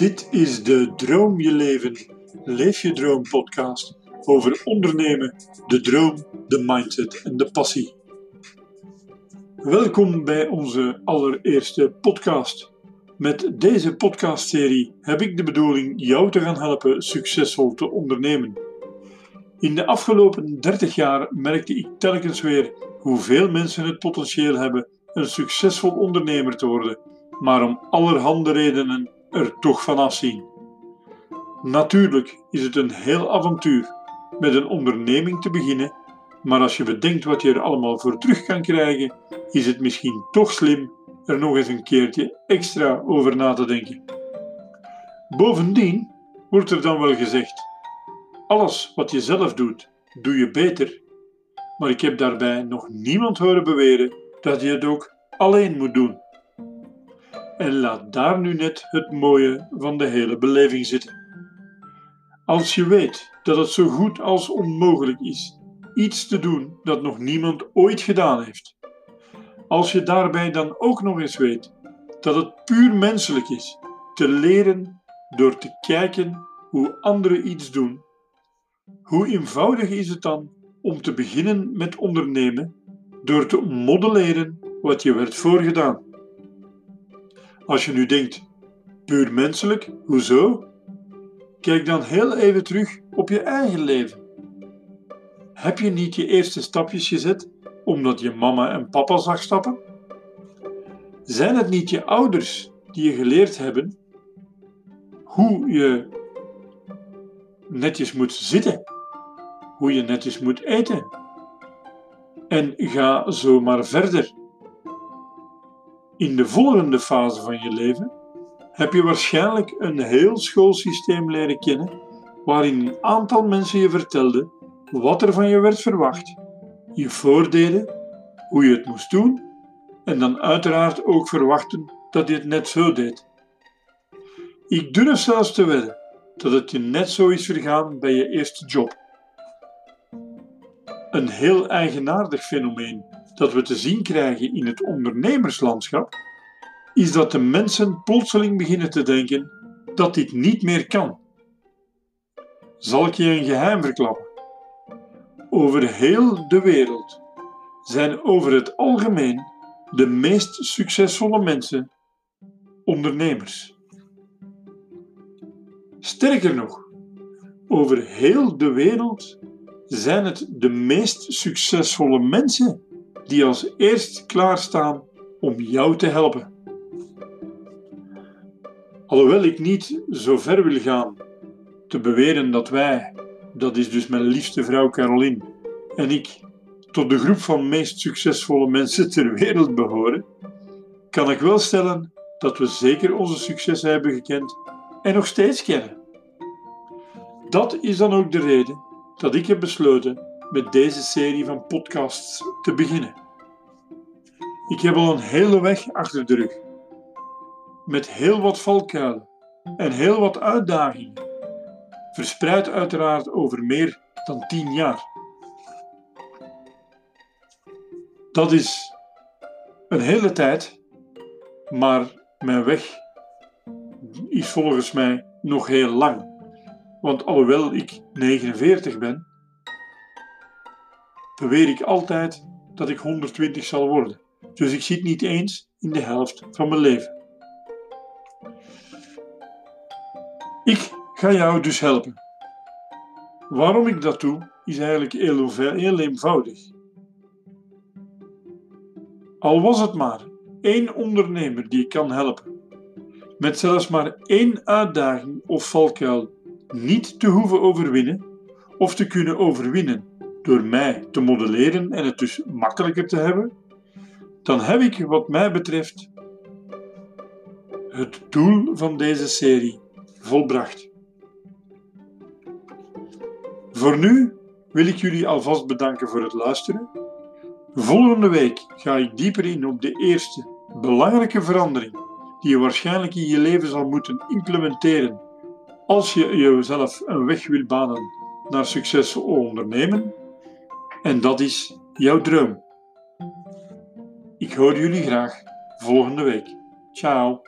Dit is de Droom je leven, Leef je droom podcast over ondernemen, de droom, de mindset en de passie. Welkom bij onze allereerste podcast. Met deze podcastserie heb ik de bedoeling jou te gaan helpen succesvol te ondernemen. In de afgelopen 30 jaar merkte ik telkens weer hoeveel mensen het potentieel hebben een succesvol ondernemer te worden, maar om allerhande redenen er toch van afzien. Natuurlijk is het een heel avontuur met een onderneming te beginnen, maar als je bedenkt wat je er allemaal voor terug kan krijgen, is het misschien toch slim er nog eens een keertje extra over na te denken. Bovendien wordt er dan wel gezegd: alles wat je zelf doet, doe je beter. Maar ik heb daarbij nog niemand horen beweren dat je het ook alleen moet doen. En laat daar nu net het mooie van de hele beleving zitten. Als je weet dat het zo goed als onmogelijk is iets te doen dat nog niemand ooit gedaan heeft, als je daarbij dan ook nog eens weet dat het puur menselijk is te leren door te kijken hoe anderen iets doen, hoe eenvoudig is het dan om te beginnen met ondernemen door te modelleren wat je werd voorgedaan? Als je nu denkt, puur menselijk, hoezo? Kijk dan heel even terug op je eigen leven. Heb je niet je eerste stapjes gezet omdat je mama en papa zag stappen? Zijn het niet je ouders die je geleerd hebben hoe je netjes moet zitten, hoe je netjes moet eten? En ga zo maar verder. In de volgende fase van je leven heb je waarschijnlijk een heel schoolsysteem leren kennen waarin een aantal mensen je vertelden wat er van je werd verwacht, je voordelen, hoe je het moest doen en dan uiteraard ook verwachten dat je het net zo deed. Ik durf zelfs te wedden dat het je net zo is vergaan bij je eerste job. Een heel eigenaardig fenomeen dat we te zien krijgen in het ondernemerslandschap, is dat de mensen plotseling beginnen te denken dat dit niet meer kan. Zal ik je een geheim verklappen? Over heel de wereld zijn over het algemeen de meest succesvolle mensen ondernemers. Sterker nog, over heel de wereld zijn het de meest succesvolle mensen die als eerst klaarstaan om jou te helpen. Alhoewel ik niet zo ver wil gaan te beweren dat wij, dat is dus mijn liefste vrouw Caroline en ik, tot de groep van meest succesvolle mensen ter wereld behoren, kan ik wel stellen dat we zeker onze successen hebben gekend en nog steeds kennen. Dat is dan ook de reden dat ik heb besloten met deze serie van podcasts te beginnen. Ik heb al een hele weg achter de rug, met heel wat valkuilen en heel wat uitdagingen, verspreid uiteraard over meer dan tien jaar. Dat is een hele tijd, maar mijn weg is volgens mij nog heel lang. Want alhoewel ik 49 ben, beweer ik altijd dat ik 120 zal worden. Dus ik zit niet eens in de helft van mijn leven. Ik ga jou dus helpen. Waarom ik dat doe, is eigenlijk heel, heel eenvoudig. Al was het maar één ondernemer die ik kan helpen, met zelfs maar één uitdaging of valkuil niet te hoeven overwinnen of te kunnen overwinnen door mij te modelleren en het dus makkelijker te hebben, dan heb ik wat mij betreft het doel van deze serie volbracht. Voor nu wil ik jullie alvast bedanken voor het luisteren. Volgende week ga ik dieper in op de eerste belangrijke verandering die je waarschijnlijk in je leven zal moeten implementeren als je jezelf een weg wil banen naar succesvol ondernemen. En dat is jouw droom. Ik hoor jullie graag volgende week. Ciao.